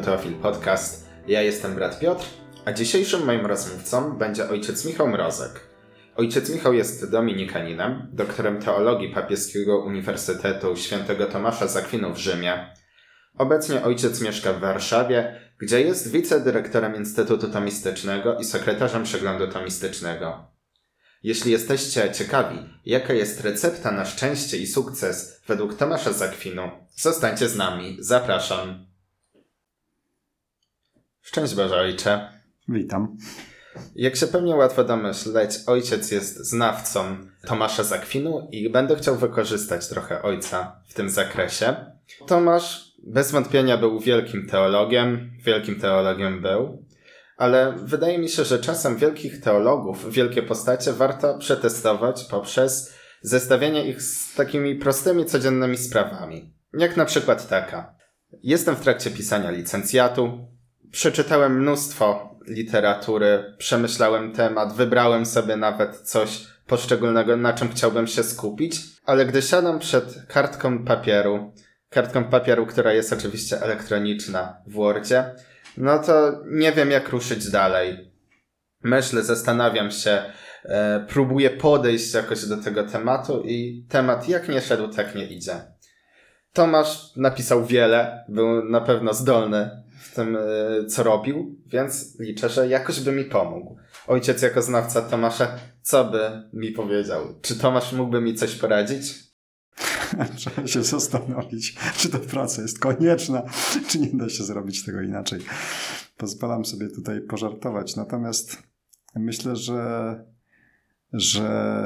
Teofil Podcast. Ja jestem brat Piotr, a dzisiejszym moim rozmówcą będzie ojciec Michał Mrozek. Ojciec Michał jest dominikaninem, doktorem teologii papieskiego Uniwersytetu Świętego Tomasza z Akwinu w Rzymie. Obecnie ojciec mieszka w Warszawie, gdzie jest wicedyrektorem Instytutu Tomistycznego i sekretarzem przeglądu tomistycznego. Jeśli jesteście ciekawi, jaka jest recepta na szczęście i sukces według Tomasza z Akwinu, zostańcie z nami. Zapraszam. Szczęść Boże, Ojcze. Witam. Jak się pewnie łatwo domyśleć, ojciec jest znawcą Tomasza z Akwinu i będę chciał wykorzystać trochę ojca w tym zakresie. Tomasz bez wątpienia był wielkim teologiem, wielkim teologiem był, ale wydaje mi się, że czasem wielkich teologów, wielkie postacie warto przetestować poprzez zestawienie ich z takimi prostymi, codziennymi sprawami. Jak na przykład taka. Jestem w trakcie pisania licencjatu, przeczytałem mnóstwo literatury, przemyślałem temat, wybrałem sobie nawet coś poszczególnego, na czym chciałbym się skupić, ale gdy siadam przed kartką papieru, kartką papieru, która jest oczywiście elektroniczna w Wordzie, no to nie wiem jak ruszyć dalej. Myślę, zastanawiam się, e, próbuję podejść jakoś do tego tematu i temat jak nie szedł, tak nie idzie. Tomasz napisał wiele, był na pewno zdolny w tym, e, co robił, więc liczę, że jakoś by mi pomógł. Ojciec jako znawca Tomasza, co by mi powiedział? Czy Tomasz mógłby mi coś poradzić? Trzeba się zastanowić, czy ta praca jest konieczna, czy nie da się zrobić tego inaczej. Pozwalam sobie tutaj pożartować. Natomiast myślę, że, że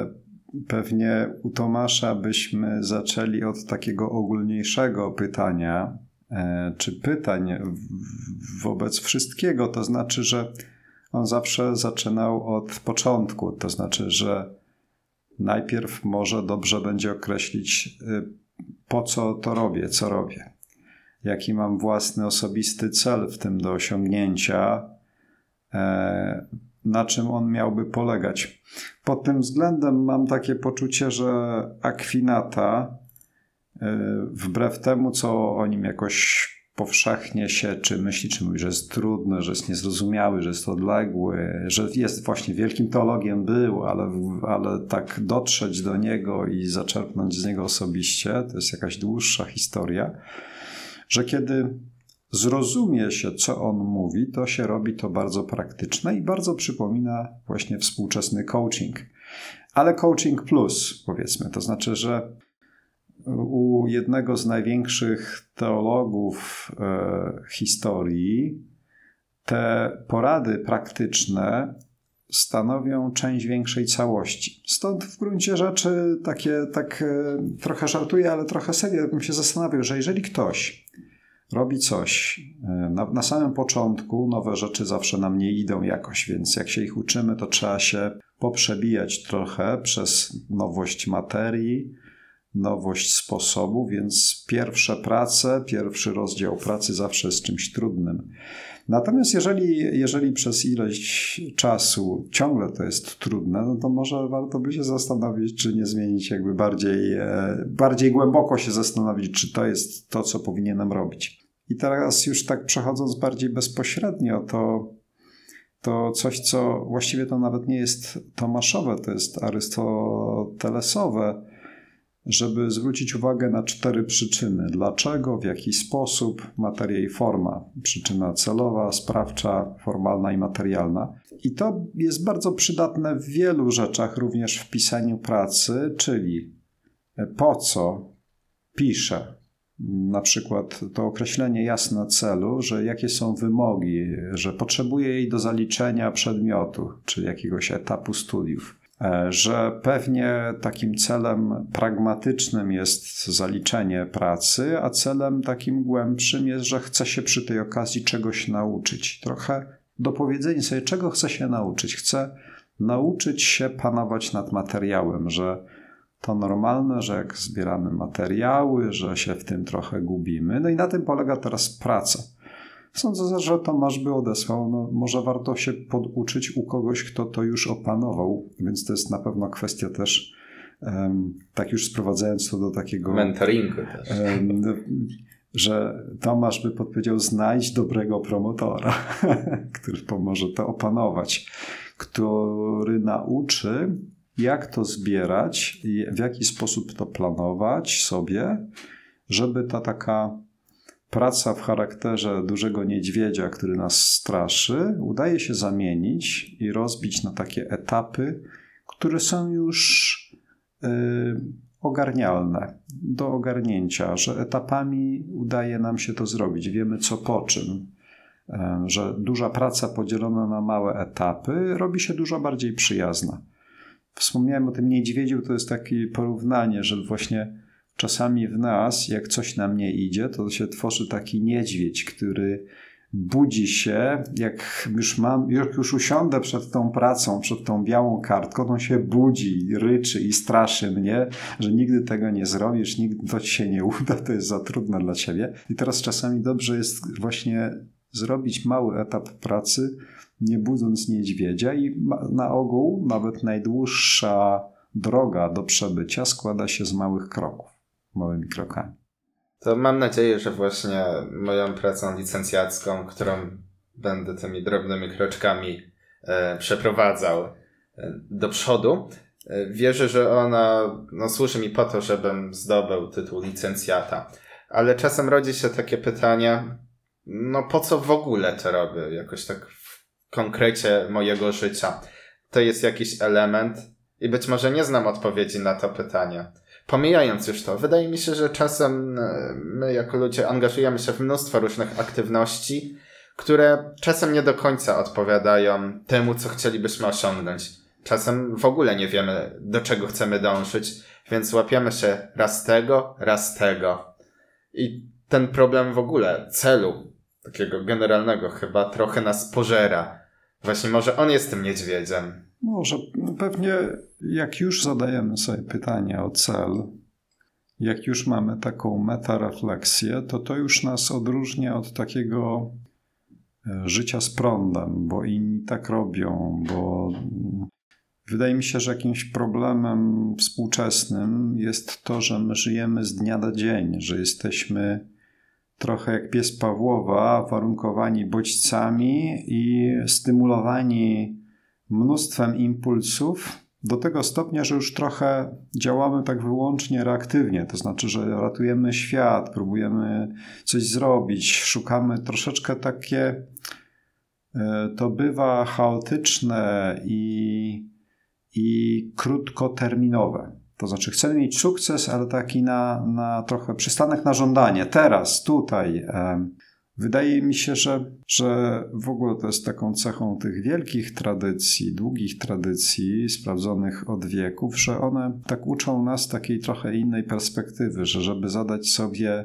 pewnie u Tomasza byśmy zaczęli od takiego ogólniejszego pytania, czy pytań wobec wszystkiego. To znaczy, że on zawsze zaczynał od początku. To znaczy, że najpierw może dobrze będzie określić, y, po co to robię, co robię, jaki mam własny osobisty cel w tym do osiągnięcia, e, na czym on miałby polegać. Pod tym względem mam takie poczucie, że Akwinata, wbrew temu, co o nim jakoś powszechnie się, czy myśli, czy mówi, że jest trudny, że jest niezrozumiały, że jest odległy, że jest właśnie wielkim teologiem był, ale, ale tak dotrzeć do niego i zaczerpnąć z niego osobiście, to jest jakaś dłuższa historia, że kiedy zrozumie się, co on mówi, to się robi to bardzo praktyczne i bardzo przypomina właśnie współczesny coaching. Ale coaching plus, powiedzmy, to znaczy, że u jednego z największych teologów e, historii te porady praktyczne stanowią część większej całości. Stąd w gruncie rzeczy takie, tak e, trochę żartuję, ale trochę serio bym się zastanawiał, że jeżeli ktoś robi coś e, na, na samym początku, nowe rzeczy zawsze nam nie idą jakoś, więc jak się ich uczymy, to trzeba się poprzebijać trochę przez nowość materii, nowość sposobu, więc pierwsze prace, pierwszy rozdział pracy zawsze jest czymś trudnym. Natomiast jeżeli, jeżeli przez ileś czasu ciągle to jest trudne, no to może warto by się zastanowić, czy nie zmienić jakby bardziej, e, bardziej głęboko się zastanowić, czy to jest to, co powinienem robić. I teraz już tak przechodząc bardziej bezpośrednio, to, to coś, co właściwie to nawet nie jest Tomaszowe, to jest arystotelesowe, żeby zwrócić uwagę na cztery przyczyny. Dlaczego, w jaki sposób, materia i forma. Przyczyna celowa, sprawcza, formalna i materialna. I to jest bardzo przydatne w wielu rzeczach, również w pisaniu pracy, czyli po co piszę. Na przykład to określenie jasne celu, że jakie są wymogi, że potrzebuję jej do zaliczenia przedmiotu czy jakiegoś etapu studiów E, że pewnie takim celem pragmatycznym jest zaliczenie pracy, a celem takim głębszym jest, że chce się przy tej okazji czegoś nauczyć. Trochę dopowiedzenie sobie, czego chce się nauczyć. Chce nauczyć się panować nad materiałem, że to normalne, że jak zbieramy materiały, że się w tym trochę gubimy. No i na tym polega teraz praca. Sądzę, że Tomasz by odesłał. No, może warto się poduczyć u kogoś, kto to już opanował, więc to jest na pewno kwestia też, tak już sprowadzając to do takiego. Mentoringu też. Że Tomasz by podpowiedział: znajdź dobrego promotora, który pomoże to opanować, który nauczy, jak to zbierać i w jaki sposób to planować sobie, żeby ta taka praca w charakterze dużego niedźwiedzia, który nas straszy, udaje się zamienić i rozbić na takie etapy, które są już y, ogarnialne do ogarnięcia, że etapami udaje nam się to zrobić. Wiemy co po czym, y, że duża praca podzielona na małe etapy robi się dużo bardziej przyjazna. Wspomniałem o tym niedźwiedziu, to jest takie porównanie, że właśnie czasami w nas, jak coś nam nie idzie, to się tworzy taki niedźwiedź, który budzi się, jak już mam, jak już usiądę przed tą pracą, przed tą białą kartką, to się budzi, ryczy i straszy mnie, że nigdy tego nie zrobisz, nigdy to ci się nie uda, to jest za trudne dla ciebie. I teraz czasami dobrze jest właśnie zrobić mały etap pracy, nie budząc niedźwiedzia i na ogół nawet najdłuższa droga do przebycia składa się z małych kroków, małymi krokami. To mam nadzieję, że właśnie moją pracą licencjacką, którą będę tymi drobnymi kroczkami e, przeprowadzał e, do przodu, e, wierzę, że ona no, służy mi po to, żebym zdobył tytuł licencjata. Ale czasem rodzi się takie pytanie, no po co w ogóle to robię? Jakoś tak w konkrecie mojego życia. To jest jakiś element i być może nie znam odpowiedzi na to pytanie. Pomijając już to, wydaje mi się, że czasem e, my jako ludzie angażujemy się w mnóstwo różnych aktywności, które czasem nie do końca odpowiadają temu, co chcielibyśmy osiągnąć. Czasem w ogóle nie wiemy, do czego chcemy dążyć, więc łapiemy się raz tego, raz tego. I ten problem w ogóle celu, takiego generalnego, chyba trochę nas pożera. Właśnie może on jest tym niedźwiedziem. Może. Pewnie jak już zadajemy sobie pytanie o cel, jak już mamy taką metarefleksję, to to już nas odróżnia od takiego e, życia z prądem, bo inni tak robią, bo wydaje mi się, że jakimś problemem współczesnym jest to, że my żyjemy z dnia na dzień, że jesteśmy trochę jak pies Pawłowa, warunkowani bodźcami i stymulowani mnóstwem impulsów, do tego stopnia, że już trochę działamy tak wyłącznie reaktywnie, to znaczy, że ratujemy świat, próbujemy coś zrobić, szukamy troszeczkę takie. E, to bywa chaotyczne i, i krótkoterminowe. To znaczy, chcemy mieć sukces, ale taki na, na trochę przystanek na żądanie. Teraz, tutaj. Wydaje mi się, że, że w ogóle to jest taką cechą tych wielkich tradycji, długich tradycji, sprawdzonych od wieków, że one tak uczą nas takiej trochę innej perspektywy, że żeby zadać sobie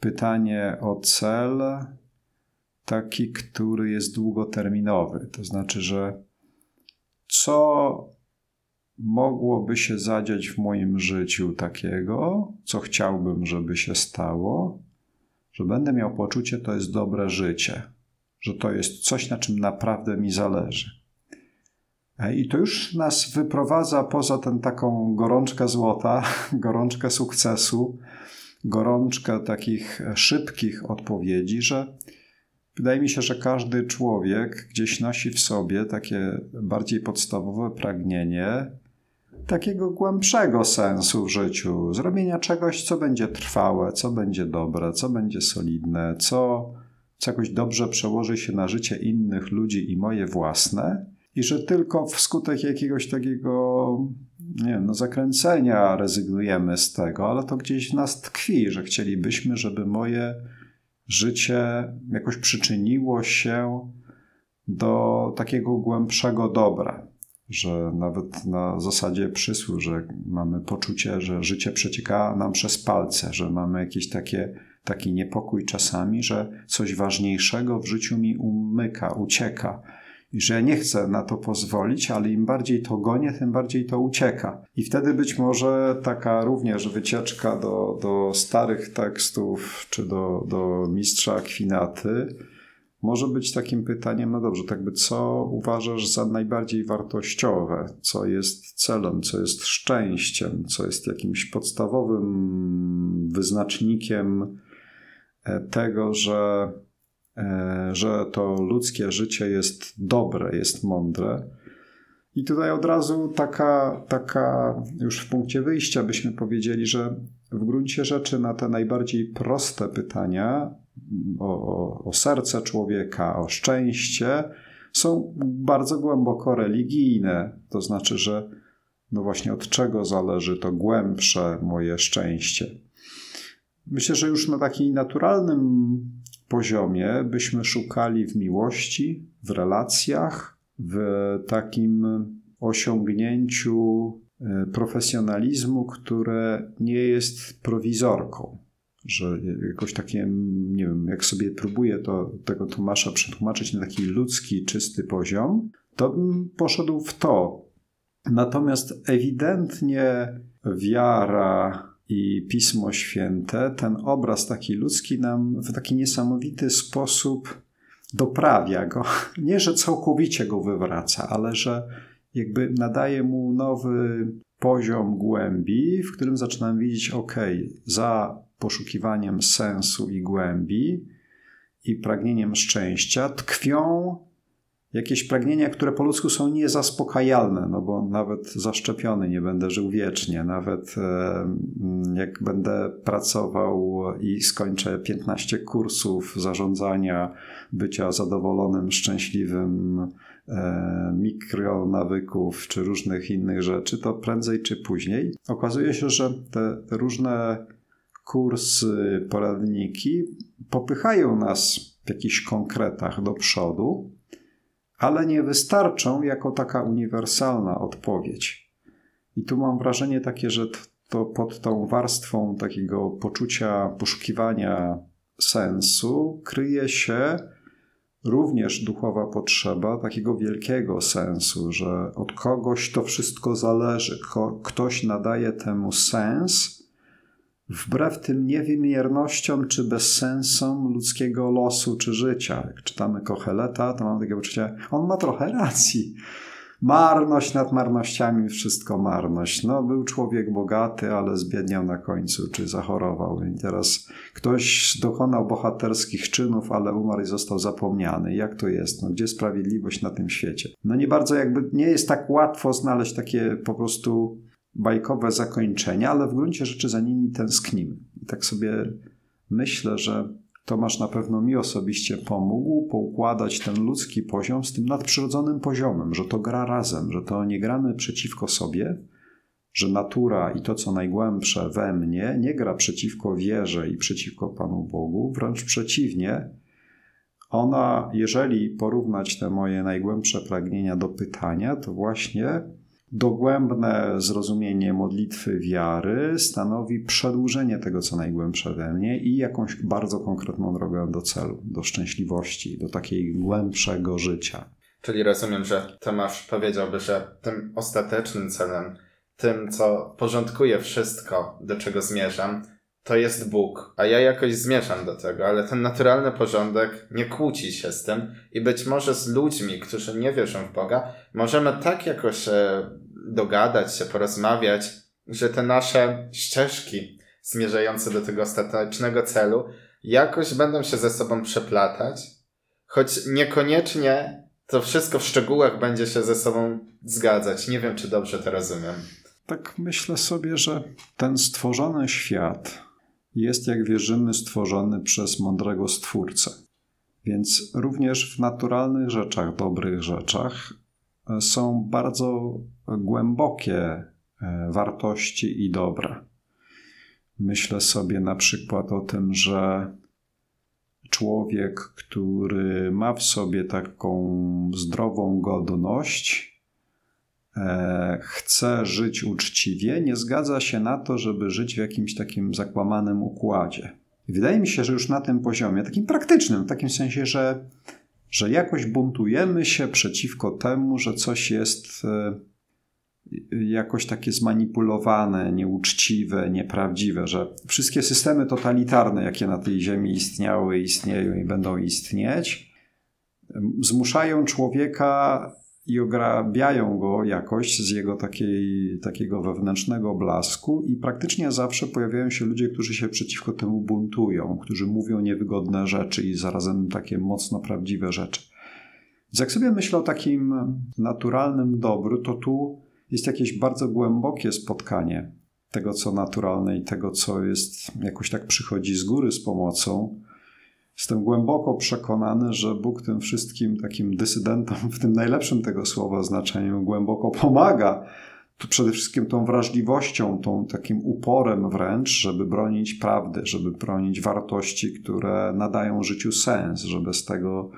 pytanie o cel, taki, który jest długoterminowy. To znaczy, że co mogłoby się zadziać w moim życiu takiego, co chciałbym, żeby się stało, że będę miał poczucie, to jest dobre życie, że to jest coś, na czym naprawdę mi zależy. E, I to już nas wyprowadza poza tę taką gorączkę złota, gorączkę sukcesu, gorączkę takich szybkich odpowiedzi, że wydaje mi się, że każdy człowiek gdzieś nosi w sobie takie bardziej podstawowe pragnienie takiego głębszego sensu w życiu, zrobienia czegoś, co będzie trwałe, co będzie dobre, co będzie solidne, co, co jakoś dobrze przełoży się na życie innych ludzi i moje własne, i że tylko wskutek jakiegoś takiego nie wiem, no zakręcenia rezygnujemy z tego, ale to gdzieś w nas tkwi, że chcielibyśmy, żeby moje życie jakoś przyczyniło się do takiego głębszego dobra że nawet na zasadzie przysłu, że mamy poczucie, że życie przecieka nam przez palce, że mamy jakiś takie, taki niepokój czasami, że coś ważniejszego w życiu mi umyka, ucieka. I że nie chcę na to pozwolić, ale im bardziej to gonię, tym bardziej to ucieka. I wtedy być może taka również wycieczka do, do starych tekstów, czy do, do mistrza Akwinaty, może być takim pytaniem, no dobrze, tak by co uważasz za najbardziej wartościowe, co jest celem, co jest szczęściem, co jest jakimś podstawowym wyznacznikiem e, tego, że, e, że to ludzkie życie jest dobre, jest mądre. I tutaj od razu taka, taka już w punkcie wyjścia byśmy powiedzieli, że w gruncie rzeczy na te najbardziej proste pytania o, o, serce człowieka, o szczęście, są bardzo głęboko religijne. To znaczy, że no właśnie od czego zależy to głębsze moje szczęście. Myślę, że już na takim naturalnym poziomie byśmy szukali w miłości, w relacjach, w takim osiągnięciu e, profesjonalizmu, które nie jest prowizorką. Że jakoś takie, nie wiem, jak sobie próbuję to, tego Tomasza przetłumaczyć na taki ludzki, czysty poziom, to bym poszedł w to. Natomiast ewidentnie wiara i Pismo Święte, ten obraz taki ludzki nam w taki niesamowity sposób doprawia go. Nie, że całkowicie go wywraca, ale że jakby nadaje mu nowy poziom głębi, w którym zaczynam widzieć, ok, za poszukiwaniem sensu i głębi i pragnieniem szczęścia tkwią jakieś pragnienia, które po ludzku są niezaspokajalne, no bo nawet zaszczepiony nie będę żył wiecznie, nawet e, jak będę pracował i skończę 15 kursów zarządzania, bycia zadowolonym, szczęśliwym, e, mikronawyków czy różnych innych rzeczy, to prędzej czy później okazuje się, że te różne kursy, poradniki popychają nas w jakichś konkretach do przodu, ale nie wystarczą jako taka uniwersalna odpowiedź. I tu mam wrażenie takie, że to pod tą warstwą takiego poczucia poszukiwania sensu kryje się również duchowa potrzeba takiego wielkiego sensu, że od kogoś to wszystko zależy, ktoś nadaje temu sens wbrew tym niewymiernościom czy bezsensom ludzkiego losu czy życia. Jak czytamy Kocheleta, to mam takie poczucie, on ma trochę racji. Marność nad marnościami, wszystko marność. No, był człowiek bogaty, ale zbiedniał na końcu, czy zachorował. I teraz ktoś dokonał bohaterskich czynów, ale umarł i został zapomniany. Jak to jest? No, gdzie sprawiedliwość na tym świecie? No nie bardzo jakby, nie jest tak łatwo znaleźć takie po prostu bajkowe zakończenia, ale w gruncie rzeczy za nimi tęsknimy. I tak sobie myślę, że Tomasz na pewno mi osobiście pomógł poukładać ten ludzki poziom z tym nadprzyrodzonym poziomem, że to gra razem, że to nie gramy przeciwko sobie, że natura i to, co najgłębsze we mnie, nie gra przeciwko wierze i przeciwko Panu Bogu, wręcz przeciwnie. Ona, jeżeli porównać te moje najgłębsze pragnienia do pytania, to właśnie Dogłębne zrozumienie modlitwy wiary stanowi przedłużenie tego, co najgłębsze we mnie i jakąś bardzo konkretną drogę do celu, do szczęśliwości, do takiej głębszego życia. Czyli rozumiem, że Tomasz powiedziałby, że tym ostatecznym celem, tym, co porządkuje wszystko, do czego zmierzam, to jest Bóg, a ja jakoś zmierzam do tego, ale ten naturalny porządek nie kłóci się z tym i być może z ludźmi, którzy nie wierzą w Boga, możemy tak jakoś e, dogadać się, porozmawiać, że te nasze ścieżki zmierzające do tego ostatecznego celu jakoś będą się ze sobą przeplatać, choć niekoniecznie to wszystko w szczegółach będzie się ze sobą zgadzać. Nie wiem, czy dobrze to rozumiem. Tak myślę sobie, że ten stworzony świat jest, jak wierzymy, stworzony przez mądrego Stwórcę. Więc również w naturalnych rzeczach, dobrych rzeczach, e, są bardzo głębokie e, wartości i dobra. Myślę sobie na przykład o tym, że człowiek, który ma w sobie taką zdrową godność, chce żyć uczciwie, nie zgadza się na to, żeby żyć w jakimś takim zakłamanym układzie. I wydaje mi się, że już na tym poziomie, takim praktycznym, w takim sensie, że, że jakoś buntujemy się przeciwko temu, że coś jest e, jakoś takie zmanipulowane, nieuczciwe, nieprawdziwe, że wszystkie systemy totalitarne, jakie na tej ziemi istniały, istnieją i będą istnieć, zmuszają człowieka i ograbiają go jakoś z jego takiej, takiego wewnętrznego blasku i praktycznie zawsze pojawiają się ludzie, którzy się przeciwko temu buntują, którzy mówią niewygodne rzeczy i zarazem takie mocno prawdziwe rzeczy. Więc jak sobie myślę o takim naturalnym dobru, to tu jest jakieś bardzo głębokie spotkanie tego, co naturalne i tego, co jest jakoś tak przychodzi z góry z pomocą. Jestem głęboko przekonany, że Bóg tym wszystkim takim dysydentom, w tym najlepszym tego słowa znaczeniu, głęboko pomaga. To przede wszystkim tą wrażliwością, tą takim uporem wręcz, żeby bronić prawdy, żeby bronić wartości, które nadają życiu sens, żeby z tego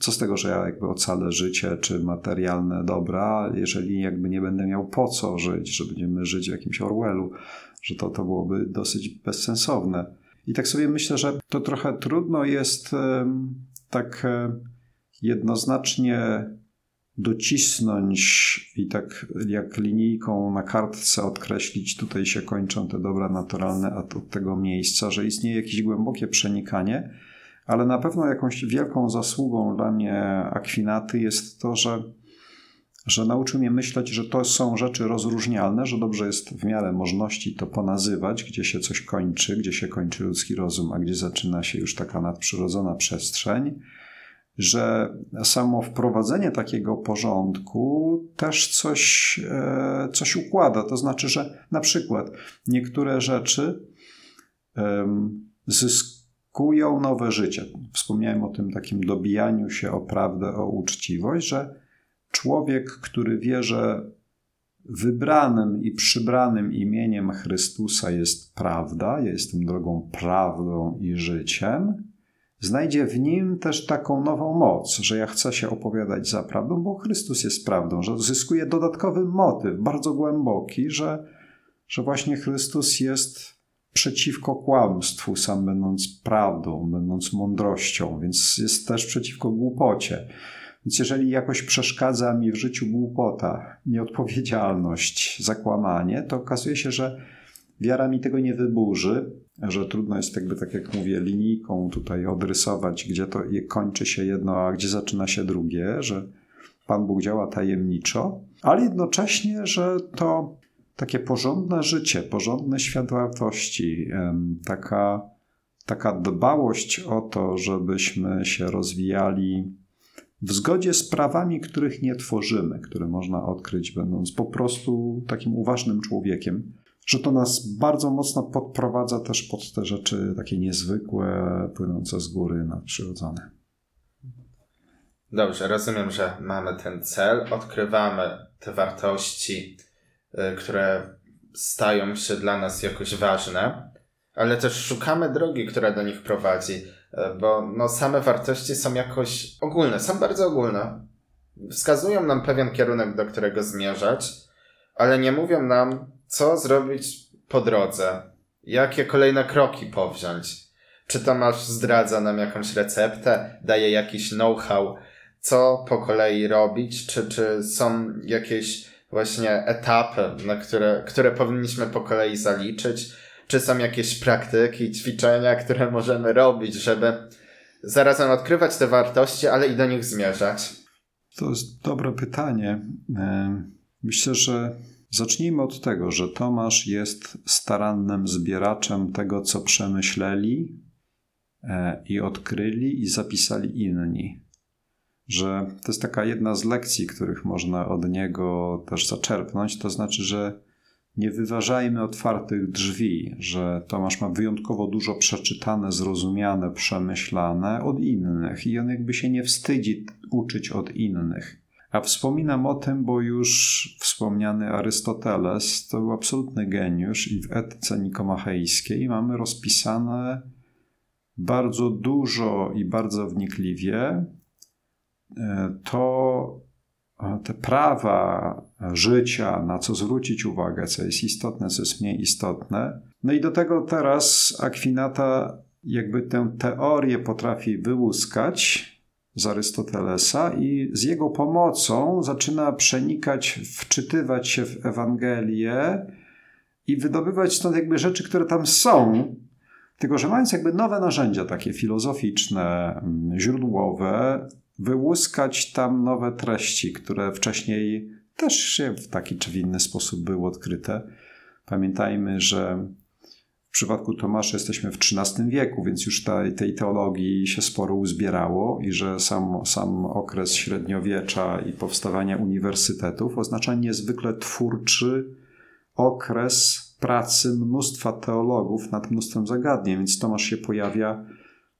co z tego, że ja jakby ocalę życie czy materialne dobra, jeżeli jakby nie będę miał po co żyć, że będziemy żyć w jakimś Orwellu, że to, to byłoby dosyć bezsensowne. I tak sobie myślę, że to trochę trudno jest tak e, jednoznacznie docisnąć i tak jak linijką na kartce odkreślić, tutaj się kończą te dobra naturalne, od tego miejsca, że istnieje jakieś głębokie przenikanie ale na pewno jakąś wielką zasługą dla mnie Akwinaty jest to, że, że nauczył mnie myśleć, że to są rzeczy rozróżnialne, że dobrze jest w miarę możliwości to ponazywać, gdzie się coś kończy, gdzie się kończy ludzki rozum, a gdzie zaczyna się już taka nadprzyrodzona przestrzeń że samo wprowadzenie takiego porządku też coś, e, coś układa. To znaczy, że na przykład niektóre rzeczy zyskują kują nowe życie. Wspomniałem o tym takim dobijaniu się o prawdę, o uczciwość, że człowiek, który wie, że wybranym i przybranym imieniem Chrystusa jest prawda, ja jestem drogą prawdą i życiem, znajdzie w nim też taką nową moc, że ja chcę się opowiadać za prawdą, bo Chrystus jest prawdą, że zyskuje dodatkowy motyw, bardzo głęboki, że, że właśnie Chrystus jest przeciwko kłamstwu, sam będąc prawdą, będąc mądrością, więc jest też przeciwko głupocie. Więc jeżeli jakoś przeszkadza mi w życiu głupota, nieodpowiedzialność, zakłamanie, to okazuje się, że wiara mi tego nie wyburzy, że trudno jest jakby, tak jak mówię, linijką tutaj odrysować, gdzie to kończy się jedno, a gdzie zaczyna się drugie, że Pan Bóg działa tajemniczo, ale jednocześnie, że to takie porządne życie, porządny świat wartości, taka, taka dbałość o to, żebyśmy się rozwijali w zgodzie z prawami, których nie tworzymy, które można odkryć, będąc po prostu takim uważnym człowiekiem, że to nas bardzo mocno podprowadza też pod te rzeczy takie niezwykłe, płynące z góry, nadprzyrodzone. Dobrze, rozumiem, że mamy ten cel, odkrywamy te wartości, E, które stają się dla nas jakoś ważne, ale też szukamy drogi, która do nich prowadzi, bo no, same wartości są jakoś ogólne, są bardzo ogólne. Wskazują nam pewien kierunek, do którego zmierzać, ale nie mówią nam, co zrobić po drodze, jakie kolejne kroki powziąć. Czy Tomasz zdradza nam jakąś receptę, daje jakiś know-how, co po kolei robić, czy, czy są jakieś właśnie etapy, na które, które powinniśmy po kolei zaliczyć? Czy są jakieś praktyki, ćwiczenia, które możemy robić, żeby zarazem odkrywać te wartości, ale i do nich zmierzać? To jest dobre pytanie. E, myślę, że zacznijmy od tego, że Tomasz jest starannym zbieraczem tego, co przemyśleli e, i odkryli i zapisali inni że to jest taka jedna z lekcji, których można od niego też zaczerpnąć, to znaczy, że nie wyważajmy otwartych drzwi, że Tomasz ma wyjątkowo dużo przeczytane, zrozumiane, przemyślane od innych i on jakby się nie wstydzi uczyć od innych. A wspominam o tym, bo już wspomniany Arystoteles to był absolutny geniusz i w etyce nikomachejskiej mamy rozpisane bardzo dużo i bardzo wnikliwie E, to te prawa życia, na co zwrócić uwagę, co jest istotne, co jest mniej istotne. No i do tego teraz Akwinata jakby tę teorię potrafi wyłuskać z Arystotelesa i z jego pomocą zaczyna przenikać, wczytywać się w Ewangelię i wydobywać stąd jakby rzeczy, które tam są, tylko że mając jakby nowe narzędzia takie filozoficzne, źródłowe, wyłuskać tam nowe treści, które wcześniej też się w taki czy w inny sposób były odkryte. Pamiętajmy, że w przypadku Tomasza jesteśmy w XIII wieku, więc już tej, tej teologii się sporo uzbierało i że sam, sam okres średniowiecza i powstawania uniwersytetów oznacza niezwykle twórczy okres pracy mnóstwa teologów nad mnóstwem zagadnień, więc Tomasz się pojawia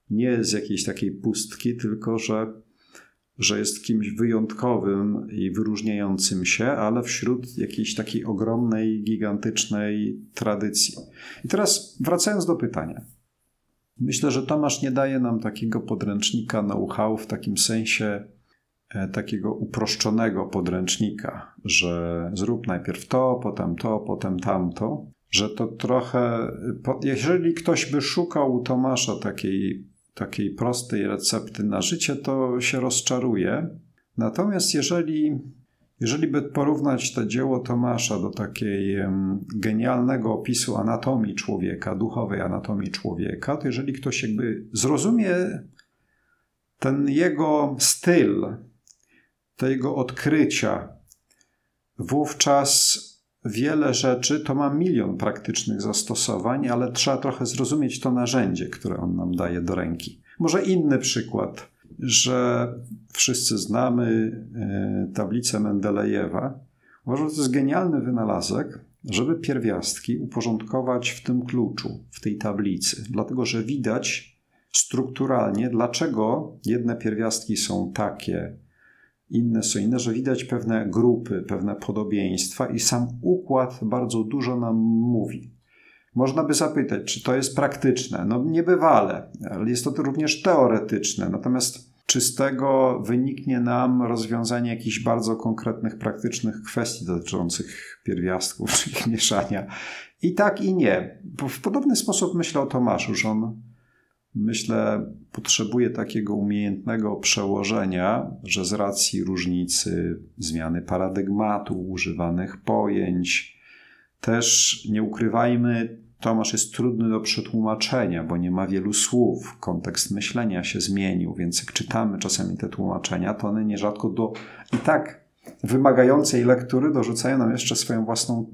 nie z jakiejś takiej pustki, tylko że że jest kimś wyjątkowym i wyróżniającym się, ale wśród jakiejś takiej ogromnej, gigantycznej tradycji. I teraz wracając do pytania. Myślę, że Tomasz nie daje nam takiego podręcznika know-how w takim sensie e, takiego uproszczonego podręcznika, że zrób najpierw to, potem to, potem tamto, że to trochę, jeżeli ktoś by szukał u Tomasza takiej takiej prostej recepty na życie, to się rozczaruje. Natomiast jeżeli, jeżeli by porównać to dzieło Tomasza do takiej genialnego opisu anatomii człowieka, duchowej anatomii człowieka, to jeżeli ktoś jakby zrozumie ten jego styl, te jego odkrycia, wówczas wiele rzeczy, to ma milion praktycznych zastosowań, ale trzeba trochę zrozumieć to narzędzie, które on nam daje do ręki. Może inny przykład, że wszyscy znamy e, tablicę Mendelejewa. Uważam, że to jest genialny wynalazek, żeby pierwiastki uporządkować w tym kluczu, w tej tablicy, dlatego że widać strukturalnie, dlaczego jedne pierwiastki są takie, inne są inne, że widać pewne grupy, pewne podobieństwa i sam układ bardzo dużo nam mówi. Można by zapytać, czy to jest praktyczne? No niebywale, ale jest to również teoretyczne. Natomiast czy z tego wyniknie nam rozwiązanie jakichś bardzo konkretnych, praktycznych kwestii dotyczących pierwiastków czy ich mieszania? I tak i nie. W podobny sposób myślę o Tomaszu, że on myślę, potrzebuje takiego umiejętnego przełożenia, że z racji różnicy zmiany paradygmatu, używanych pojęć, też nie ukrywajmy, Tomasz jest trudny do przetłumaczenia, bo nie ma wielu słów, kontekst myślenia się zmienił, więc jak czytamy czasami te tłumaczenia, to one nierzadko do i tak wymagającej lektury dorzucają nam jeszcze swoją własną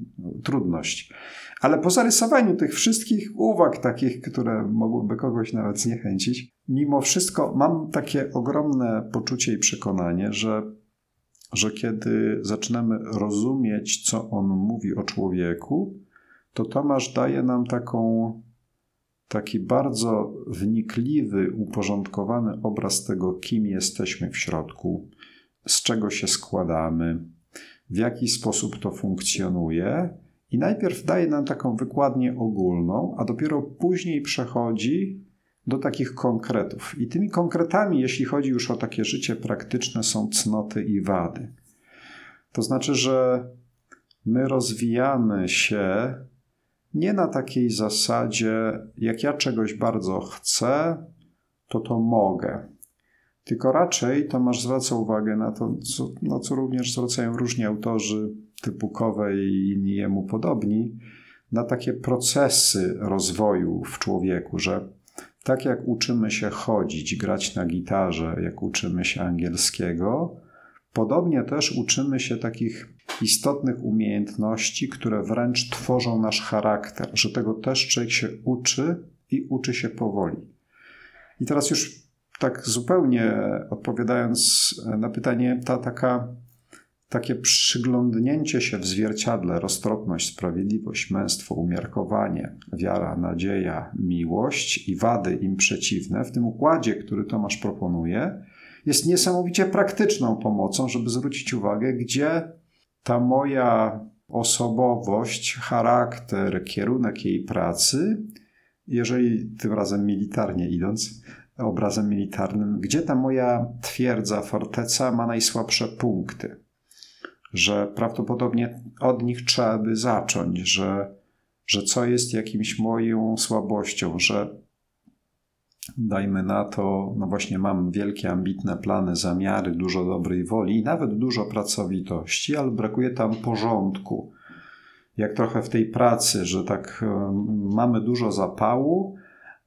trudność. Ale po zarysowaniu tych wszystkich uwag, takich, które mogłyby kogoś nawet zniechęcić, mimo wszystko mam takie ogromne poczucie i przekonanie, że, że kiedy zaczynamy rozumieć, co on mówi o człowieku, to Tomasz daje nam taką, taki bardzo wnikliwy, uporządkowany obraz tego, kim jesteśmy w środku, z czego się składamy, w jaki sposób to funkcjonuje i najpierw daje nam taką wykładnię ogólną, a dopiero później przechodzi do takich konkretów. I tymi konkretami, jeśli chodzi już o takie życie praktyczne, są cnoty i wady. To znaczy, że my rozwijamy się nie na takiej zasadzie, jak ja czegoś bardzo chcę, to to mogę. Tylko raczej Tomasz zwraca uwagę na to, co, na co również zwracają różni autorzy typu Kowe i inni jemu podobni, na takie procesy rozwoju w człowieku, że tak jak uczymy się chodzić, grać na gitarze, jak uczymy się angielskiego, podobnie też uczymy się takich istotnych umiejętności, które wręcz tworzą nasz charakter, że tego też człowiek się uczy i uczy się powoli. I teraz już tak zupełnie odpowiadając na pytanie, ta taka takie przyglądnięcie się w zwierciadle, roztropność, sprawiedliwość, męstwo, umiarkowanie, wiara, nadzieja, miłość i wady im przeciwne, w tym układzie, który Tomasz proponuje, jest niesamowicie praktyczną pomocą, żeby zwrócić uwagę, gdzie ta moja osobowość, charakter, kierunek jej pracy, jeżeli tym razem militarnie idąc, obrazem militarnym, gdzie ta moja twierdza, forteca ma najsłabsze punkty że prawdopodobnie od nich trzeba by zacząć, że, że co jest jakimś moją słabością, że dajmy na to, no właśnie mam wielkie, ambitne plany, zamiary, dużo dobrej woli i nawet dużo pracowitości, ale brakuje tam porządku. Jak trochę w tej pracy, że tak mamy dużo zapału,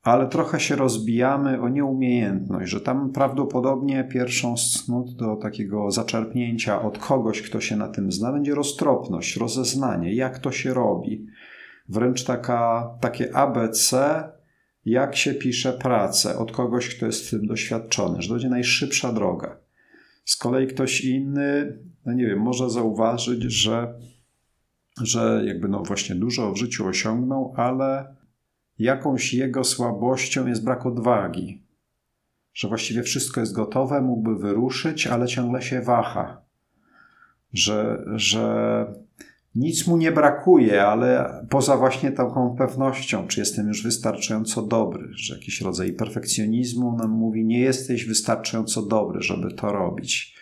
ale trochę się rozbijamy o nieumiejętność, że tam prawdopodobnie pierwszą snut do takiego zaczerpnięcia od kogoś, kto się na tym zna, będzie roztropność, rozeznanie, jak to się robi. Wręcz taka, takie ABC, jak się pisze pracę od kogoś, kto jest w tym doświadczony, że to będzie najszybsza droga. Z kolei ktoś inny, no nie wiem, może zauważyć, że, że jakby no właśnie dużo w życiu osiągnął, ale jakąś jego słabością jest brak odwagi. Że właściwie wszystko jest gotowe, mógłby wyruszyć, ale ciągle się waha. Że, że nic mu nie brakuje, ale poza właśnie taką pewnością, czy jestem już wystarczająco dobry, że jakiś rodzaj perfekcjonizmu nam mówi, nie jesteś wystarczająco dobry, żeby to robić.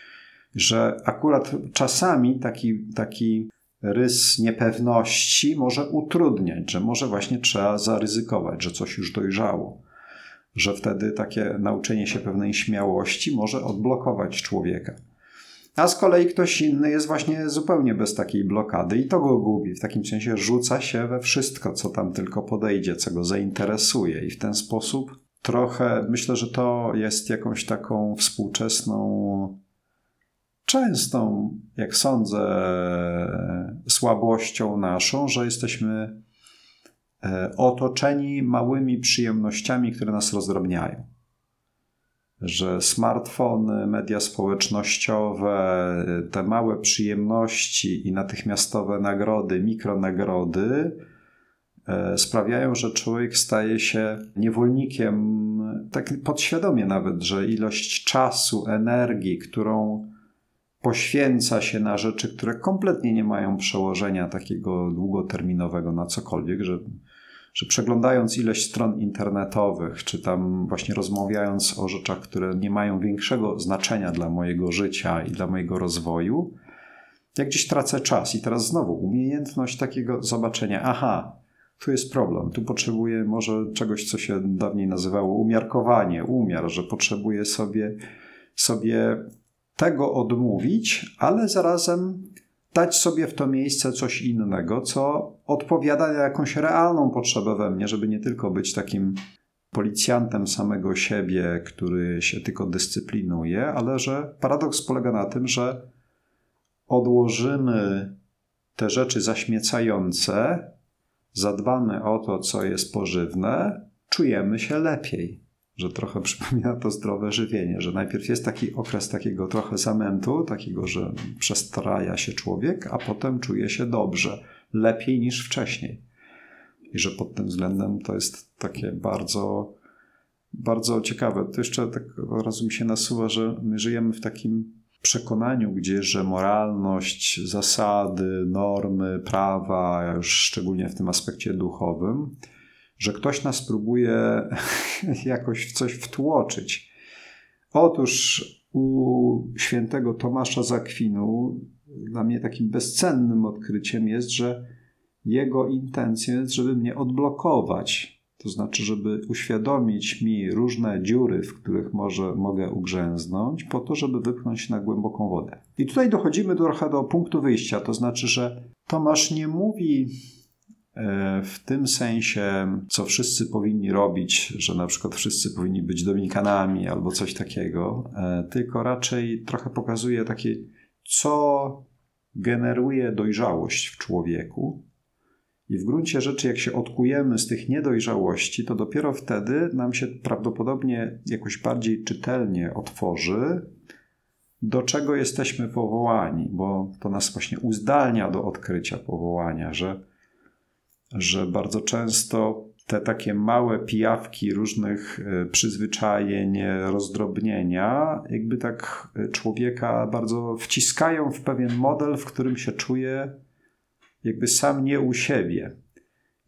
Że akurat czasami taki, taki rys niepewności może utrudniać, że może właśnie trzeba zaryzykować, że coś już dojrzało. Że wtedy takie nauczenie się pewnej śmiałości może odblokować człowieka. A z kolei ktoś inny jest właśnie zupełnie bez takiej blokady i to go gubi. W takim sensie rzuca się we wszystko, co tam tylko podejdzie, co go zainteresuje, i w ten sposób trochę myślę, że to jest jakąś taką współczesną, częstą, jak sądzę, słabością naszą, że jesteśmy e, otoczeni małymi przyjemnościami, które nas rozdrobniają. Że smartfony, media społecznościowe, te małe przyjemności i natychmiastowe nagrody, mikronagrody e, sprawiają, że człowiek staje się niewolnikiem, tak podświadomie nawet, że ilość czasu, energii, którą poświęca się na rzeczy, które kompletnie nie mają przełożenia takiego długoterminowego na cokolwiek, że że przeglądając ileś stron internetowych, czy tam właśnie rozmawiając o rzeczach, które nie mają większego znaczenia dla mojego życia i dla mojego rozwoju, jak gdzieś tracę czas. I teraz znowu umiejętność takiego zobaczenia, aha, tu jest problem, tu potrzebuję może czegoś, co się dawniej nazywało umiarkowanie, umiar, że potrzebuję sobie, sobie tego odmówić, ale zarazem dać sobie w to miejsce coś innego, co odpowiada na jakąś realną potrzebę we mnie, żeby nie tylko być takim policjantem samego siebie, który się tylko dyscyplinuje, ale że paradoks polega na tym, że odłożymy te rzeczy zaśmiecające, zadbamy o to, co jest pożywne, czujemy się lepiej że trochę przypomina to zdrowe żywienie, że najpierw jest taki okres takiego trochę zamętu, takiego, że przestraja się człowiek, a potem czuje się dobrze, lepiej niż wcześniej. I że pod tym względem to jest takie bardzo, bardzo ciekawe. To jeszcze tak od razu mi się nasuwa, że my żyjemy w takim przekonaniu, gdzie, że moralność, zasady, normy, prawa, już szczególnie w tym aspekcie duchowym, że ktoś nas próbuje jakoś w coś wtłoczyć. Otóż u świętego Tomasza Zakwinu dla mnie takim bezcennym odkryciem jest, że jego intencją jest, żeby mnie odblokować. To znaczy, żeby uświadomić mi różne dziury, w których może, mogę ugrzęznąć, po to, żeby wypchnąć na głęboką wodę. I tutaj dochodzimy trochę do punktu wyjścia. To znaczy, że Tomasz nie mówi w tym sensie, co wszyscy powinni robić, że na przykład wszyscy powinni być dominikanami albo coś takiego, e, tylko raczej trochę pokazuje takie, co generuje dojrzałość w człowieku. I w gruncie rzeczy, jak się odkujemy z tych niedojrzałości, to dopiero wtedy nam się prawdopodobnie jakoś bardziej czytelnie otworzy, do czego jesteśmy powołani, bo to nas właśnie uzdalnia do odkrycia powołania, że że bardzo często te takie małe pijawki różnych e, przyzwyczajeń, rozdrobnienia, jakby tak e, człowieka bardzo wciskają w pewien model, w którym się czuje jakby sam nie u siebie.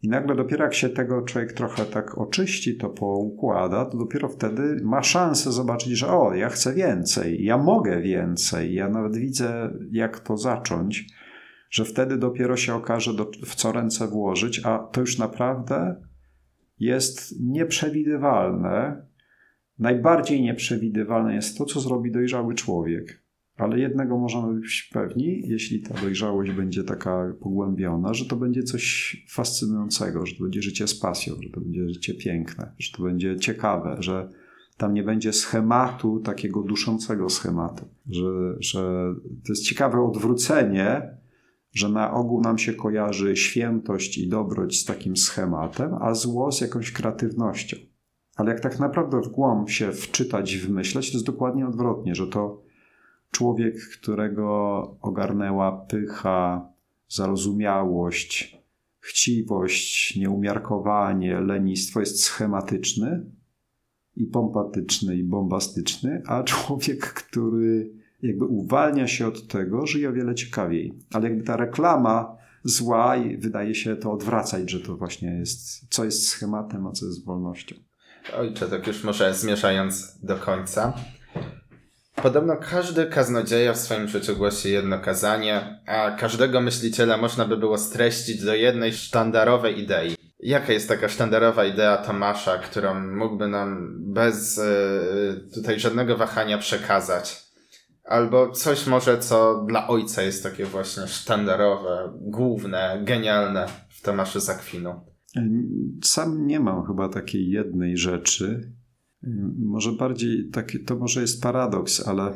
I nagle dopiero jak się tego człowiek trochę tak oczyści, to poukłada, to dopiero wtedy ma szansę zobaczyć, że o, ja chcę więcej, ja mogę więcej, ja nawet widzę, jak to zacząć że wtedy dopiero się okaże, do, w co ręce włożyć, a to już naprawdę jest nieprzewidywalne. Najbardziej nieprzewidywalne jest to, co zrobi dojrzały człowiek. Ale jednego możemy być pewni, jeśli ta dojrzałość będzie taka pogłębiona, że to będzie coś fascynującego, że to będzie życie z pasją, że to będzie życie piękne, że to będzie ciekawe, że tam nie będzie schematu, takiego duszącego schematu, że, że to jest ciekawe odwrócenie, że na ogół nam się kojarzy świętość i dobroć z takim schematem, a zło z jakąś kreatywnością. Ale jak tak naprawdę w głąb się wczytać, wymyśleć, to jest dokładnie odwrotnie, że to człowiek, którego ogarnęła pycha, zarozumiałość, chciwość, nieumiarkowanie, lenistwo jest schematyczny i pompatyczny i bombastyczny, a człowiek, który jakby uwalnia się od tego, żyje o wiele ciekawiej. Ale jakby ta reklama zła i wydaje się to odwracać, że to właśnie jest, co jest schematem, a co jest wolnością. Ojcze, tak już może zmierzając do końca. Podobno każdy kaznodzieja w swoim życiu głosi jedno kazanie, a każdego myśliciela można by było streścić do jednej sztandarowej idei. Jaka jest taka sztandarowa idea Tomasza, którą mógłby nam bez yy, tutaj żadnego wahania przekazać? Albo coś może, co dla ojca jest takie właśnie sztandarowe, główne, genialne w Tomaszu Zakwinu. Sam nie mam chyba takiej jednej rzeczy. Może bardziej, taki, to może jest paradoks, ale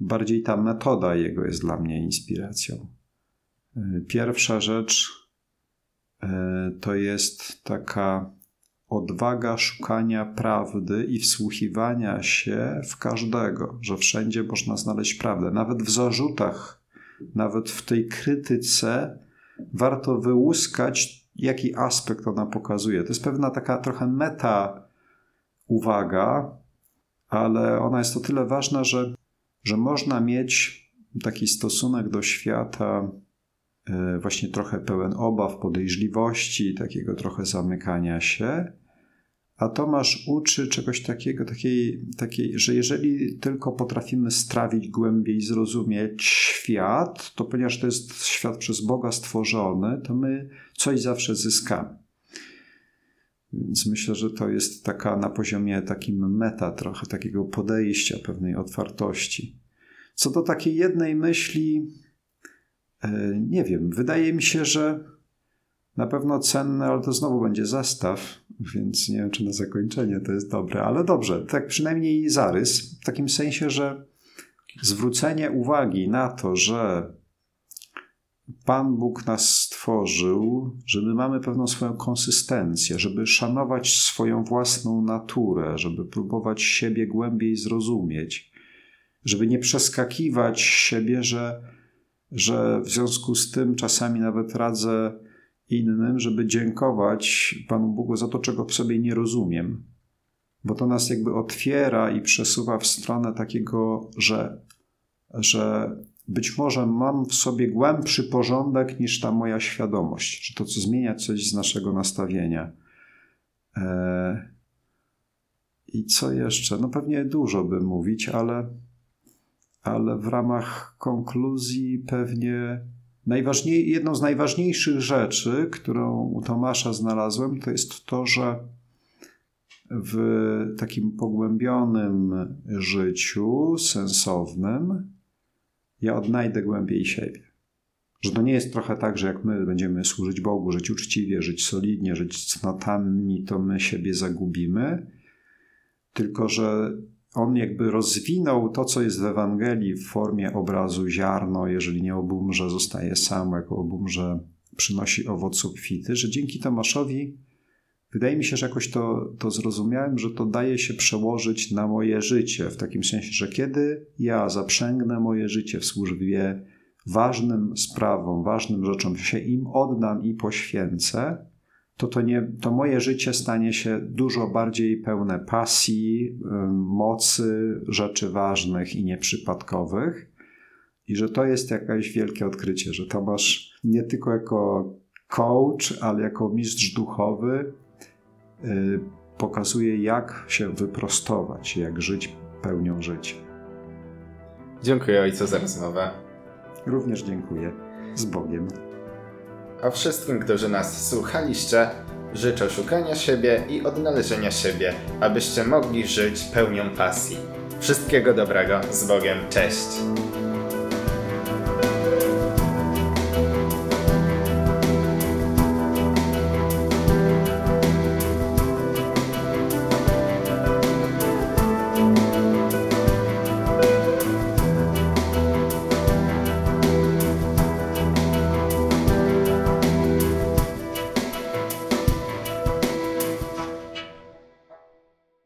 bardziej ta metoda jego jest dla mnie inspiracją. Pierwsza rzecz e, to jest taka odwaga szukania prawdy i wsłuchiwania się w każdego, że wszędzie można znaleźć prawdę. Nawet w zarzutach, nawet w tej krytyce warto wyłuskać, jaki aspekt ona pokazuje. To jest pewna taka trochę meta uwaga, ale ona jest o tyle ważna, że, że można mieć taki stosunek do świata e, właśnie trochę pełen obaw, podejrzliwości, takiego trochę zamykania się, a Tomasz uczy czegoś takiego, takiej, takiej, że jeżeli tylko potrafimy strawić głębiej, zrozumieć świat, to ponieważ to jest świat przez Boga stworzony, to my coś zawsze zyskamy. Więc myślę, że to jest taka na poziomie takim meta, trochę takiego podejścia, pewnej otwartości. Co do takiej jednej myśli, e, nie wiem, wydaje mi się, że na pewno cenne, ale to znowu będzie zestaw, więc nie wiem, czy na zakończenie to jest dobre, ale dobrze, tak przynajmniej zarys, w takim sensie, że zwrócenie uwagi na to, że Pan Bóg nas stworzył, że my mamy pewną swoją konsystencję, żeby szanować swoją własną naturę, żeby próbować siebie głębiej zrozumieć, żeby nie przeskakiwać siebie, że, że w związku z tym czasami nawet radzę innym, żeby dziękować Panu Bogu za to, czego w sobie nie rozumiem. Bo to nas jakby otwiera i przesuwa w stronę takiego, że, że być może mam w sobie głębszy porządek niż ta moja świadomość, że to co zmienia coś z naszego nastawienia. Eee, I co jeszcze? No pewnie dużo by mówić, ale, ale w ramach konkluzji pewnie najważniej, jedną z najważniejszych rzeczy, którą u Tomasza znalazłem, to jest to, że w takim pogłębionym życiu sensownym ja odnajdę głębiej siebie. Że to nie jest trochę tak, że jak my będziemy służyć Bogu, żyć uczciwie, żyć solidnie, żyć cnotami, to my siebie zagubimy, tylko że on jakby rozwinął to, co jest w Ewangelii w formie obrazu ziarno, jeżeli nie obumrze, zostaje sam, jako obumrze przynosi owoc obfity, że dzięki Tomaszowi wydaje mi się, że jakoś to, to zrozumiałem, że to daje się przełożyć na moje życie, w takim sensie, że kiedy ja zaprzęgnę moje życie w służbie ważnym sprawom, ważnym rzeczom, się im oddam i poświęcę, to, to, nie, to moje życie stanie się dużo bardziej pełne pasji, mocy, rzeczy ważnych i nieprzypadkowych. I że to jest jakieś wielkie odkrycie, że Tomasz nie tylko jako coach, ale jako mistrz duchowy y, pokazuje, jak się wyprostować, jak żyć pełnią życia. Dziękuję Ojcu za rozmowę. Również dziękuję. Z Bogiem. A wszystkim, którzy nas słuchaliście, życzę szukania siebie i odnalezienia siebie, abyście mogli żyć pełnią pasji. Wszystkiego dobrego, z Bogiem, cześć!